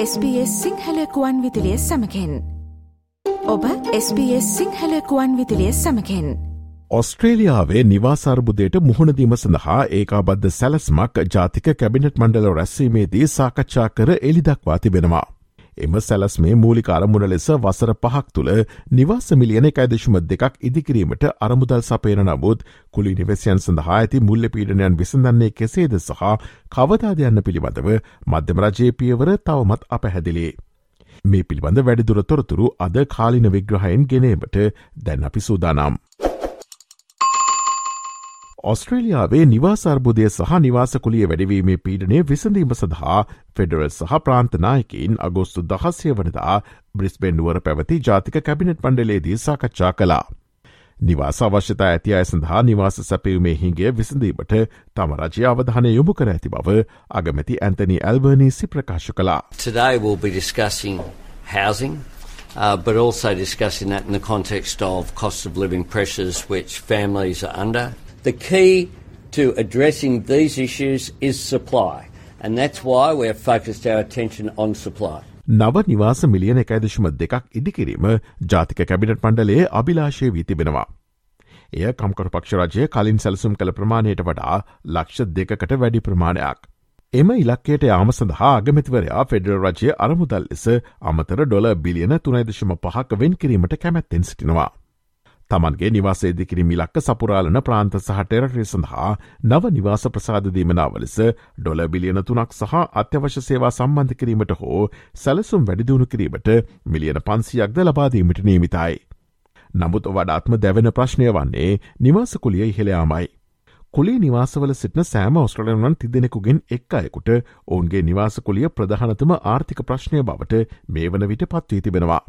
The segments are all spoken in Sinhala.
SBS සිංහලකුවන් විදිලිය සමකෙන් ඔබ SBS සිංහලකුවන් විදිලිය සමකෙන් ඔස්ට්‍රේලියාවේ නිවාසර්බුදයට මුහුණදීම සඳහා ඒකාබද්ධ සැලස්මක් ජාතික කැබිනට් මණ්ඩල රැස්වීමේදී සාකච්ඡා කර එලිදක්වා තිබෙනවා. එම සැලස් මේ මූලික අරමුණ ලෙස වසර පහක් තුළ නිවාස මිලියන එකයිදශම දෙකක් ඉදිකිරීමට අරමුදල් සපේන නමුත් කුලි නිවසියන් සඳහා ඇති මුල්ල පීඩනයන් විසඳන්නේ කෙසේද සහ කවදාදයන්න පිළිබඳව මධ්‍යම රජයේ තවමත් අපහැදිලේ. මේ පිළිබඳ වැඩිදුර තොරතුරු අද කාලින විග්‍රහයෙන් ගෙනීමට දැන් අපි සූදානම්. ඔස්ට්‍රේලියාවේ නිවාසර්බුදය සහ නිවාසකුලිය වැඩවීමේ පීඩනය විසඳීම සඳහා ෆෙඩරල් සහ ප්‍රාන්තනායකින් අගෝස්තු දහස්ය වනදා බ්‍රිස්බෙන්ඩුවර පැවති ජාතික කැබිනට් පණ්ඩලේදී සාකච්ඡා කලා. නිවාස අවශ්‍යතා ඇති අය සඳහා නිවාස සැපයුමේ හිගේ විසඳීමට තම රජය අවධානය යොමු කර ඇති බව අගමැති ඇන්තනි ඇල්බර්නීසි ප්‍රකාශ කලා. Today we'll be discussing housing, uh, but also discussing that in the context of cost of living pressures which families are under. The key to addressing these issues is supply, and that's why we have focused our attention on supply. නව නිවාස මිලියන එකයිදශම දෙකක් ඉදිකිරීම ජාතික කැබිනට පණ්ඩලේ අභිලාශය වී තිබෙනවා. එය කම්කරු පක්ෂරජය කලින් සැලසුම් කළ ප්‍රමාණයට වඩා ලක්ෂ දෙකට වැඩි ප්‍රමාණයක්. එම ඉලක්කයට යාම සඳහා අගමැතිවරයා ෆෙඩරල් රජය අරමුදල් ලෙස අමතර ඩොල බිලියන තුනයිදශම පහක් වෙන් කිරීමට කැමැත්තෙන් සිටිනවා. තමන්ගේ නිවාසේ දිකිරි මිලක්ක සපුරාලන ප්‍රාන්ත සහ ටෙරටරි සඳහා නව නිවාස ප්‍රසාධදීමනාව ලෙස ඩොල බිලියන තුනක් සහ අත්‍යවශ්‍ය සේවා සම්බන්ධ කිරීමට හෝ සැලසුම් වැඩිදිුණු කිරීමට මිලියන පන්සියක්ද ලබාදීමට නීමිතයි. නමුත් වඩාත්ම දැවෙන ප්‍රශ්නය වන්නේ නිවාසකුලිය ඉහෙළයාමයි. කුලේ නිවාසවල සිටින සෑම ඔස්ට්‍රලයන්වන් තිදෙනෙකුගෙන් එක් අයකුට ඔවුන්ගේ නිවාසකුලිය ප්‍රධානතම ආර්ථික ප්‍රශ්නය බවට මේ වන විට පත්වී තිබෙනවා.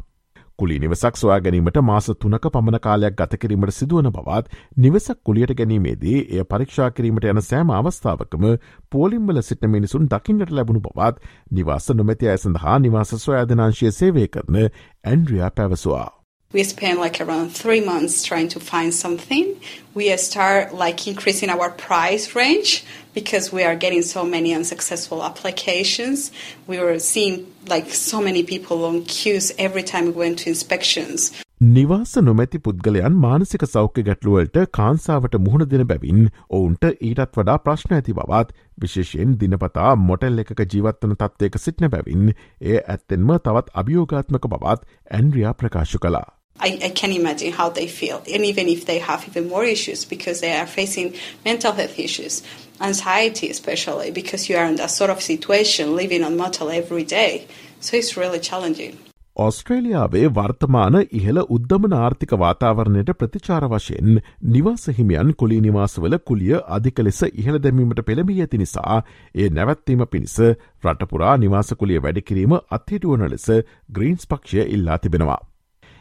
කුලි නිවසක් සොයා ගැනීමට මාස තුනක පමණ කාලයක් ගත කිරීමට සිදුවන බවත් නිවසක් කුලියට ගැනීමේදී එය පරීක්ෂා කිරීමට යන සෑම අවස්ථාවකම පෝලිම්වල සිට මිනිසුන් දකින්නට ලැබුණු බවත් නිවාස නොමැති අය සඳහා නිවාස සොයාදනාංශය සේවය කරන ඇන්ඩ්‍රියා පැවසවා. We spend like around three months trying to find something. We start like increasing our price range because we are getting so many unsuccessful applications. We were seeing like so many people on queues every time we went to inspections. නිවාස නොමැති පුද්ගලයන් මානසික සෞඛ්‍ය ගැටලුවලට කාන්සාාවට මුහුණ දෙන බැවින් ඔවුන්ට ඊටත් වඩා ප්‍රශ්න ඇති බවත් විශේෂයෙන් දිනපතා මොටල් එකක ජීවත්වන තත්වයක සිටින බැවින් ඒ ඇත්තෙන්ම තවත් අභියෝගාත්මක බවත් ඇන්ඩ්‍රියා ප්‍රකාශ කලා. I, I can imagine how they feel, and even if they have even more issues because they are facing mental health issues, anxiety especially because you are in that sort of situation living on motel every day. So it's really challenging. ඔස්ට්‍රේලියාවේ වර්තමාන ඉහළ උද්දමන ආර්ථික වාතාවරණයට ප්‍රතිචාර වශයෙන් නිවාස හිමියන් කුලි නිවාසවල කුලිය අධික ලෙස ඉහළ දැමීමට පෙළඹී ඇති නිසා ඒ නැවැත්වීම පිණිස රටපුරා නිවාසකුලිය වැඩිකිරීම අත්හිටුවන ලෙස ග්‍රීන්ස් පක්ෂය ඉල්ලා තිබෙනවා.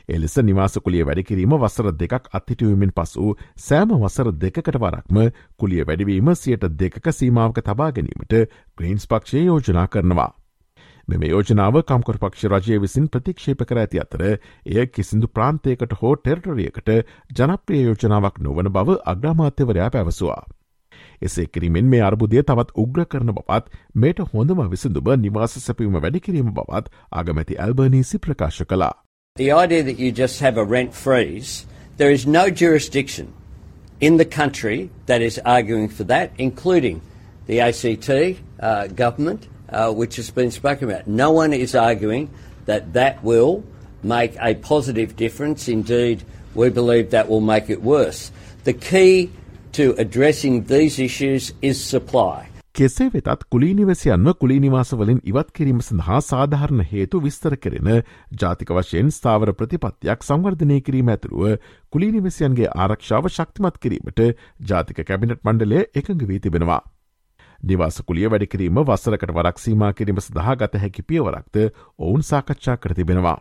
එලෙස නිවාසකුලිය වැඩිකිරීම වසර දෙකක් අත්හිටුවමින් පසු සෑම වසර දෙකට වරක්ම කුලිය වැඩිවීම සියට දෙකක සීමාවක තබා ගැනීමට ග්‍රීන්ස් පක්ෂය යෝජනා කරනවා. මෙම යෝජනාව කම්කොර පක්ෂ රජය විසින් ප්‍රතික්ෂේප කර ඇති අතර එය කිසිදු ප්‍රාන්තයකට හෝ ටෙරටරියකට ජනප්‍රිය යෝජනාවක් නොවන බව අග්‍රාමාත්‍යවරයා පැවසවා. එසේ කිරීමෙන් මේ අර්බුදය තවත් උග්‍ර කරන බවත් මේට හොඳම විසඳුම නිවාස සැපීම වැඩිකිරීම බවත් අගමැති ඇල්බනීසි ප්‍රකාශ කලා. The idea that you just have a rent freeze, there is no jurisdiction in the country that is arguing for that, including the ACT uh, government, uh, which has been spoken about. No one is arguing that that will make a positive difference. Indeed, we believe that will make it worse. The key to addressing these issues is supply. කෙසේ වෙතත් කුලීනිවැසියන්ව කුලීනිවාසවලින් ඉවත් කිරීම සඳහා සාධහරණ හේතු විස්තර කෙරෙන ජාතික වශයෙන් ස්ථාවර ප්‍රතිපත්තියක් සංවර්ධනය කිරීම ඇතුරුව කුලීනිවසියන්ගේ ආරක්ෂාව ශක්තිමත් කිරීමට ජාතික කැබිනට් මණ්ඩලය එකඟ වී තිබෙනවා. නිවාසකුලිය වැඩිකිරීම වස්සරකට වරක් සීමා කිරීම සඳහා ගත හැකි පියවරක්ද ඔවුන් සාකච්ඡා කර තිබෙනවා.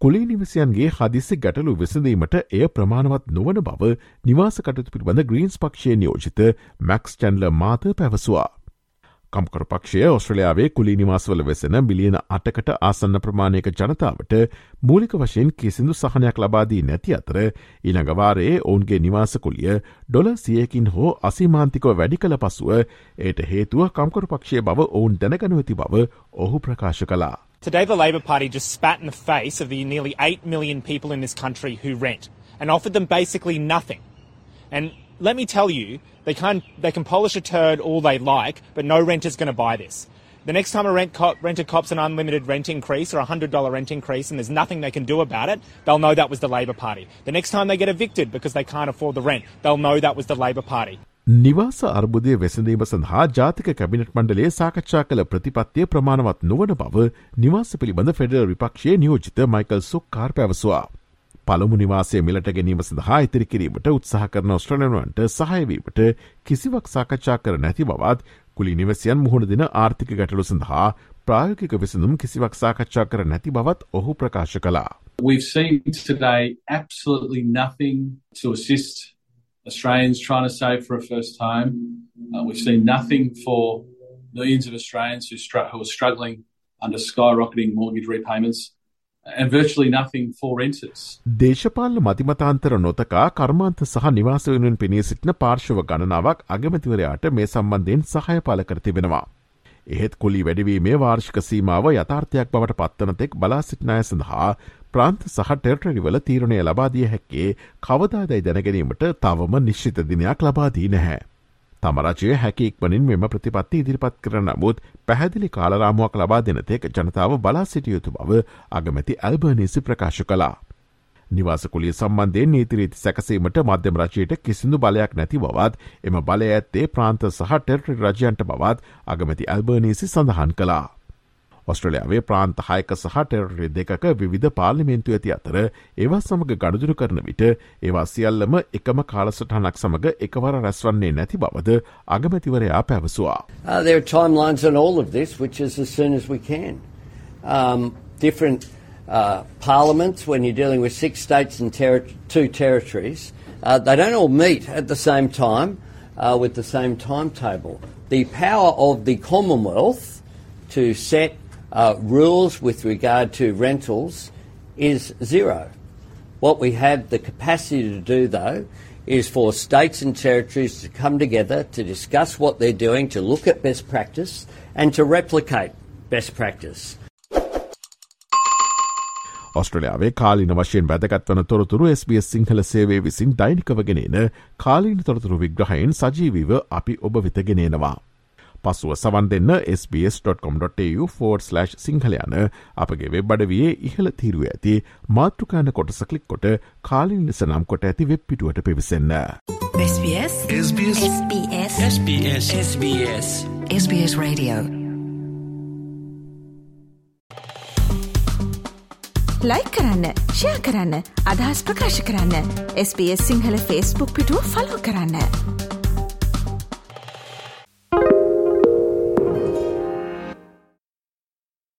කුලේ නිවසියන්ගේ හදිසි ගැටලු විසඳීමට එය ප්‍රමාණවත් නොවන බව නිවාසකටතු පිළිබඳ ග්‍රීන්ස් පක්ෂය නියෝජිත මැක්ස් චැන්ල මාත පැවසවා. කම්කර පක්ෂය ඔස්ට්‍රලයාාවේ කුලි නිවාසවල වෙසෙන බිලියන අටකට ආසන්න ප්‍රමාණයක ජනතාවට මූලික වශයෙන් කිසිදු සහනයක් ලබාදී නැති අතර ඉනඟවාරයේ ඔවුන්ගේ නිවාසකුලිය ඩොල සියකින් හෝ අසිමාන්තිකව වැඩි කළ පසුව ඒට හේතුව කම්කරු පක්ෂය බව ඔවුන් දැනගනුවති බව ඔහු ප්‍රකාශ කලා. Today, the Labor Party just spat in the face of the nearly 8 million people in this country who rent and offered them basically nothing. And let me tell you, they can, they can polish a turd all they like, but no renter's going to buy this. The next time a rent cop, renter cops an unlimited rent increase or a $100 rent increase and there's nothing they can do about it, they'll know that was the Labor Party. The next time they get evicted because they can't afford the rent, they'll know that was the Labor Party. නිවාස අර්බුදය වෙසඳීම සඳහා ජාතික කැබිනට් මණ්ඩලේ සාකච්ඡා කළ ප්‍රතිපත්තිය ප්‍රමාණවත් නොවන බව නිවාස පිළිබඳ ෆෙඩරල් විපක්ෂයේ නියෝජිත මයිකල් සුක්කාර් පැවසවා. පළමු නිවාසය මිලට ගැනීම සඳහා ඉතිරි කිරීමට උත්සාහ කරන ඔස්ට්‍රලනුවන්ට සහයවීමට කිසිවක් සාකච්ඡා කර නැති බවත් කුලි නිවසියන් මුහුණ දෙන ආර්ථික ගැටලු සඳහා ප්‍රායෝගික විසඳුම් කිසිවක් සාකච්ඡා කර නැති බවත් ඔහු ප්‍රකාශ කළා. We've seen today absolutely nothing to assist Australians trying to save for a first time. Uh, we've seen nothing for millions of Australians who, who are struggling under skyrocketing mortgage repayments. And virtually nothing for renters. දේශපාලන මතිමතාන්තර නොතකා කර්මාන්ත සහ නිවාස වෙනුවෙන් පෙනී සිටින පාර්ශව ගණනාවක් අගමතිවරයාට මේ සම්බන්ධයෙන් සහය පල කර තිබෙනවා. එහෙත් කුලි වැඩවීමේ වාර්ෂික සීමාව යථාර්ථයක් බවට පත්වනතෙක් බලා සිටිනාය සඳහා ප්‍රාන්ත සහ ටෙර්ටරිවල තීරණය ලබාදිය හැක්කේ කවදාදයි දැනගැනීමට තවම නිශ්චිත දිනයක් ලබාදී නැහැ. තම රජය හැකි ඉක්මනින් මෙම ප්‍රතිපත්ති ඉදිරිපත් කරන නමුත් පැහැදිලි කාලරාමුවක් ලබා දෙනතෙක් ජනතාව බලා සිටියයුතු බව අගමැති ඇල්බර්නිසි ප්‍රකාශ කලා. නිවාසකුලිය සම්බන්ධයෙන් නීතිරීති සැකසීමට මධ්‍යම රජයට කිසිදු බලයක් නැති බවත් එම බලය ඇත්තේ ප්‍රාන්ත සහ ටෙල්ටරි රජයන්ට බවත් අගමැති ඇල්බර්නීසි සඳහන් කලා. ඔස්ට්‍රලයාාවේ ප්‍රාන්ත හයක සහ ටෙරරි දෙකක විධ පාර්ලිමේන්තු ඇති අතර ඒවා සමඟ ගණදුරු කරන විට ඒවා සියල්ලම එකම කාලසටහනක් සමඟ එකවර රැස්වන්නේ නැති බවද අගමැතිවරයා පැවසවා. Uh, there are timelines on all of this, which is as soon as we can. Um, different uh, parliaments, when you're dealing with six states and ter- two territories, uh, they don't all meet at the same time uh, with the same timetable. The power of the Commonwealth to set uh, rules with regard to rentals is zero. What we have the capacity to do, though, is for states and territories to come together to discuss what they're doing, to look at best practice, and to replicate best practice. ඔස්ට්‍රලයාාවේ කාලින වශයෙන් වැදගත්වන තොරතුරු SBS සිංහල සේවේ විසින් දෛනිකවගෙනන කාලීන තොරතුරු විග්‍රහයෙන් සජීවීව අපි ඔබ විතගෙනනවා. පසුව සවන් දෙන්න sbs.com.tu සිංහල යන අපගේ වෙබ් අඩවයේ ඉහළ තීරුව ඇති මාතෘකාන කොටස කලික් කොට කාලින් ලෙස නම් කොට ඇති වෙබ් පිටුවට පිවිසන්න. SBS SBS SBS SBS SBS SBS Radio like කරන්න ෂයා කරන්න අදහස් ප්‍රකාශ කරන්න SBS සිංහල ෆස්බුක් පිටුව ෆලෝ කරන්න.